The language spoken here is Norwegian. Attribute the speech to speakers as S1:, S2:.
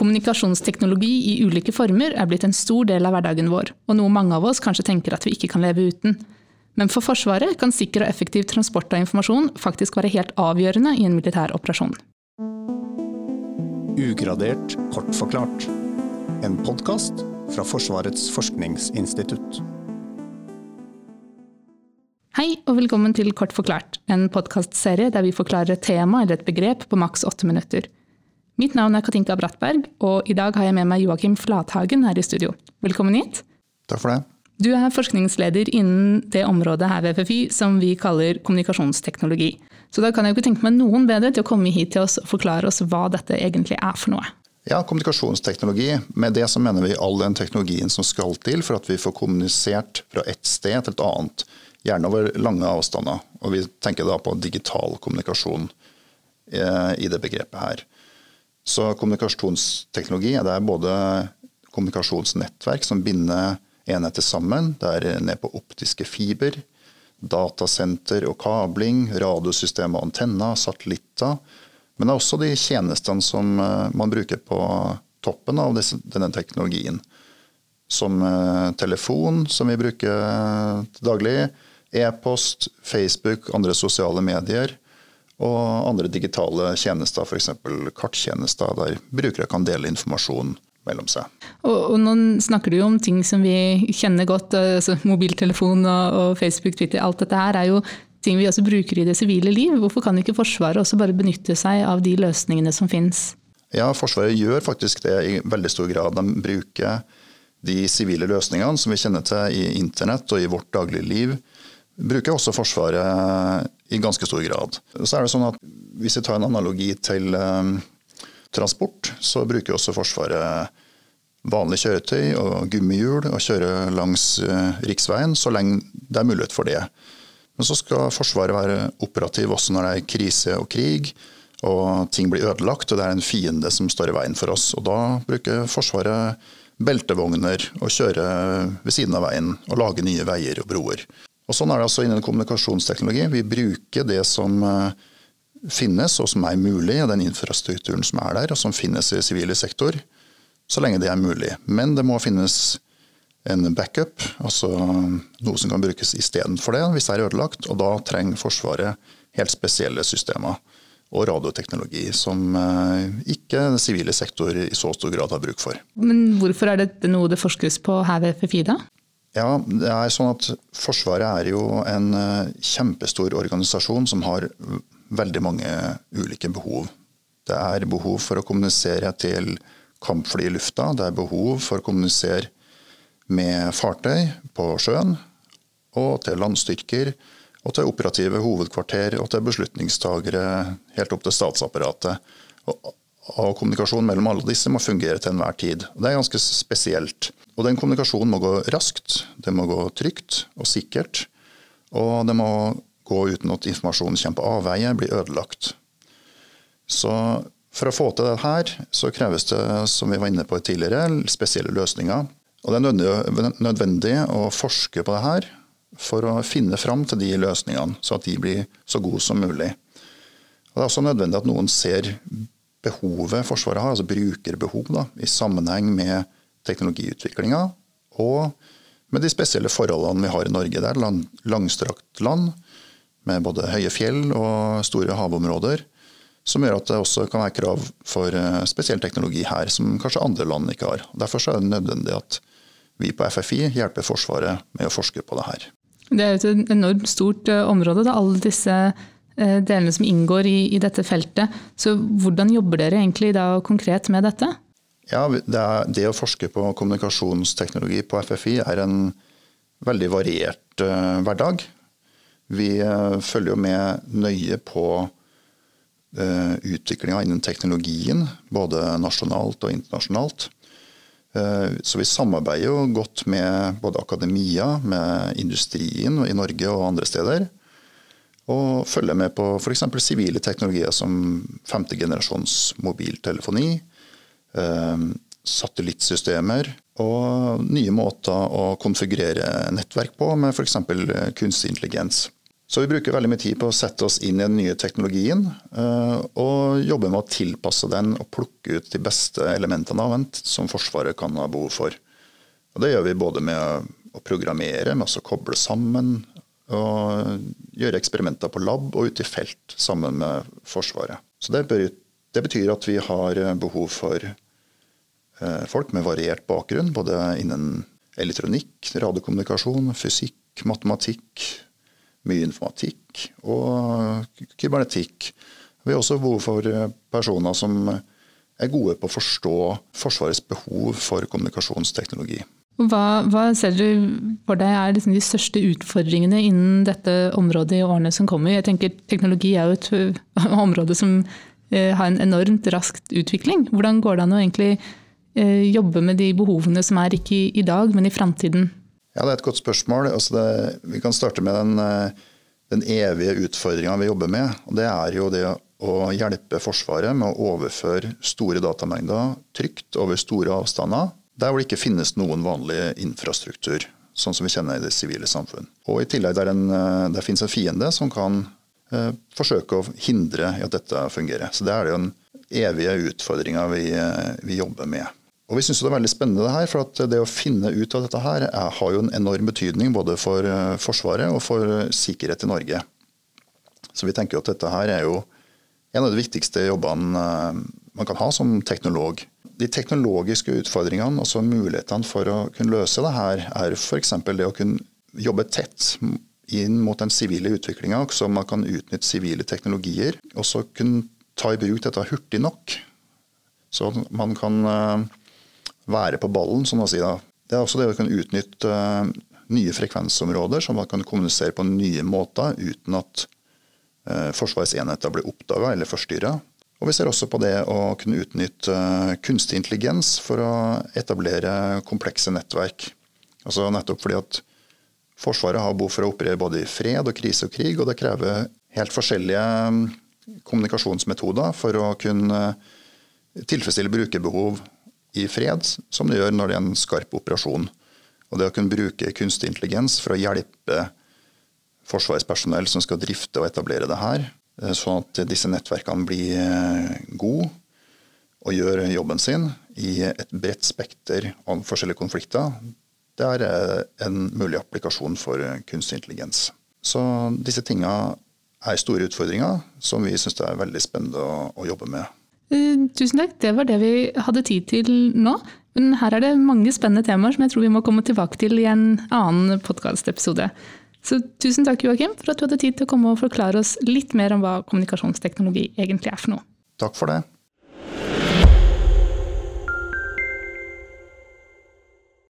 S1: Kommunikasjonsteknologi i ulike former er blitt en stor del av hverdagen vår, og noe mange av oss kanskje tenker at vi ikke kan leve uten. Men for Forsvaret kan sikker og effektiv transport av informasjon faktisk være helt avgjørende i en militær operasjon.
S2: Ugradert kort forklart. En podkast fra Forsvarets forskningsinstitutt.
S1: Hei og velkommen til Kort forklart, en podkastserie der vi forklarer et tema eller et begrep på maks åtte minutter. Mitt navn er Katinka Brattberg, og i dag har jeg med meg Joakim Flathagen her i studio. Velkommen hit.
S2: Takk for det.
S1: Du er forskningsleder innen det området her ved FFI som vi kaller kommunikasjonsteknologi. Så da kan jeg jo ikke tenke meg noen bedre til å komme hit til oss og forklare oss hva dette egentlig er for noe.
S2: Ja, kommunikasjonsteknologi. Med det så mener vi all den teknologien som skal til for at vi får kommunisert fra ett sted til et annet. Gjerne over lange avstander. Og vi tenker da på digital kommunikasjon eh, i det begrepet her. Så kommunikasjonsteknologi det er både kommunikasjonsnettverk som binder enheter sammen. Det er ned på optiske fiber, datasenter og kabling, radiosystem og antenner, satellitter. Men det er også de tjenestene som eh, man bruker på toppen av denne teknologien. Som eh, telefon, som vi bruker til daglig, e-post, Facebook, andre sosiale medier og andre digitale tjenester, f.eks. karttjenester, der brukere kan dele informasjon mellom seg.
S1: Og, og, nå snakker du jo om ting som vi kjenner godt, altså mobiltelefon og, og, Facebook, Twitter. Alt dette her er jo ting vi også bruker i det sivile liv. Hvorfor kan ikke Forsvaret også bare benytte seg av de løsningene som finnes?
S2: Ja, Forsvaret gjør faktisk det i veldig stor grad. De bruker de sivile løsningene som vi kjenner til i internett og i vårt dagligliv. bruker også Forsvaret i ganske stor grad. Så er det sånn at Hvis vi tar en analogi til um, transport, så bruker også Forsvaret vanlig kjøretøy og gummihjul og kjøre langs uh, riksveien så lenge det er mulighet for det. Men så skal Forsvaret være operativ også når det er krise og krig og ting blir ødelagt og det er en fiende som står i veien for oss. Og Da bruker Forsvaret beltevogner og kjøre ved siden av veien og lage nye veier og broer. Og Sånn er det altså innen kommunikasjonsteknologi. Vi bruker det som eh, finnes og som er mulig, den infrastrukturen som er der, og som finnes i sivile sektor, så lenge det er mulig. Men det må finnes en backup, altså noe som kan brukes istedenfor det hvis det er ødelagt. Og da trenger Forsvaret helt spesielle systemer og radioteknologi som eh, ikke den sivile sektor i så stor grad har bruk for.
S1: Men hvorfor er dette noe det forskes på her ved FFI da?
S2: Ja, det er sånn at Forsvaret er jo en eh, kjempestor organisasjon som har veldig mange ulike behov. Det er behov for å kommunisere til kampfly i lufta. Det er behov for å kommunisere med fartøy på sjøen. Og til landstyrker. Og til operative hovedkvarter og til beslutningstagere helt opp til statsapparatet. Og, og kommunikasjon mellom alle disse må fungere til enhver tid. Det er ganske spesielt. Og den kommunikasjonen må gå raskt, det må gå trygt og sikkert. Og det må gå uten at informasjonen kommer på avveie, blir ødelagt. Så for å få til det her, så kreves det, som vi var inne på tidligere, spesielle løsninger. Og det er nødvendig å forske på det her for å finne fram til de løsningene, så at de blir så gode som mulig. Og det er også nødvendig at noen ser behovet Forsvaret har, altså brukerbehov, da, i sammenheng med teknologiutviklinga, og med de spesielle forholdene vi har i Norge. Det er et langstrakt land med både høye fjell og store havområder, som gjør at det også kan være krav for eh, spesiell teknologi her, som kanskje andre land ikke har. Derfor er det nødvendig at vi på FFI hjelper Forsvaret med å forske på det her.
S1: Det er et enormt stort eh, område, da, alle disse delene som inngår i, i, dette feltet. Så hvordan jobber dere egentlig da konkret med dette?
S2: Ja, det, er, det, å forske på kommunikasjonsteknologi på FFI er en veldig variert uh, hverdag. Vi uh, følger jo med nøye på uh, eh, utviklinga innen teknologien, både nasjonalt og internasjonalt. Så vi samarbeider jo godt med både akademia, med industrien i Norge og andre steder. Og følge med på f.eks. sivile teknologier som femte generasjons mobiltelefoni Ehm, satellittsystemer og nye måter å konfigurere nettverk på med f.eks. kunstig intelligens. Så vi bruker veldig mye tid på å sette oss inn i den nye teknologien, og jobbe med å tilpasse den og plukke ut de beste elementene av den som Forsvaret kan ha behov for. Og det gjør vi både med å programmere, med å koble sammen, og gjøre eksperimenter på lab og ute i felt sammen med Forsvaret. Så det, det betyr at vi har behov for Eh, folk med variert bakgrunn, både innen elektronikk, radiokommunikasjon, fysikk, matematikk, mye informatikk og kybernetikk. Vi har også behov for eh, personer som er gode på å forstå Forsvarets behov for kommunikasjonsteknologi.
S1: Hva, hva ser du for deg er liksom de største utfordringene innen dette området i årene som kommer? Jeg tenker Teknologi er jo et område som eh, har en enormt rask utvikling. Hvordan går det an å egentlig Eh, jobbe med de behovene som er ikke i, dag, men i framtiden?
S2: Ja, det er et godt spørsmål. Altså det, vi kan starte med den, eh, den evige utfordringa vi jobber med. og Det er jo det å hjelpe Forsvaret med å overføre store datamengder trygt over store avstander, der hvor det ikke finnes noen vanlig infrastruktur, sånn som vi kjenner i det sivile samfunn. Og I tillegg der, en, eh, der finnes en fiende som kan eh, forsøke å hindre at dette fungerer. Så Det er jo den evige utfordringa vi, vi jobber med. Og Vi syns det er veldig spennende det her, for det å finne ut av dette her er, har jo en enorm betydning både for Forsvaret og for sikkerhet i Norge. Så vi tenker at dette her er jo en av de viktigste jobbene man kan ha som teknolog. De teknologiske utfordringene, altså mulighetene for å kunne løse det her, er f.eks. det å kunne jobbe tett inn mot den sivile utviklinga, så man kan utnytte sivile teknologier. Og så kunne ta i bruk dette hurtig nok. Så man kan være på ballen, som man sier. Det er også det å kunne utnytte eh, nye frekvensområder, så man kan kommunisere på nye måter uten at uh, Forsvarets enheter blir oppdaga eller forstyrra. Og vi ser også på det å kunne utnytte uh, kunstig intelligens for å etablere komplekse nettverk. Altså nettopp fordi at Forsvaret har behov for å operere både i fred og krise og krig, og det krever helt forskjellige mm, kommunikasjonsmetoder for å kunne tilfredsstille brukerbehov i fred som det gjør når det er en skarp operasjon. Og det å kunne bruke kunstig intelligens for å hjelpe Forsvarets personell som skal drifte og etablere det her, eh, sånn at disse nettverkene blir eh, gode og gjør jobben sin i et bredt spekter av forskjellige konflikter, det er eh, en mulig applikasjon for kunstig intelligens. Så disse tinga er store utfordringer som vi syns er veldig spennende å, jobbe med.
S1: Eh, tusen takk, det var det vi hadde tid til nå. Men her er det mange spennende temaer som jeg tror vi må komme tilbake til i en annen podkastepisode. Så tusen takk Joakim, for at du hadde tid til å komme og forklare oss litt mer om hva kommunikasjonsteknologi egentlig er for noe.
S2: Takk for det.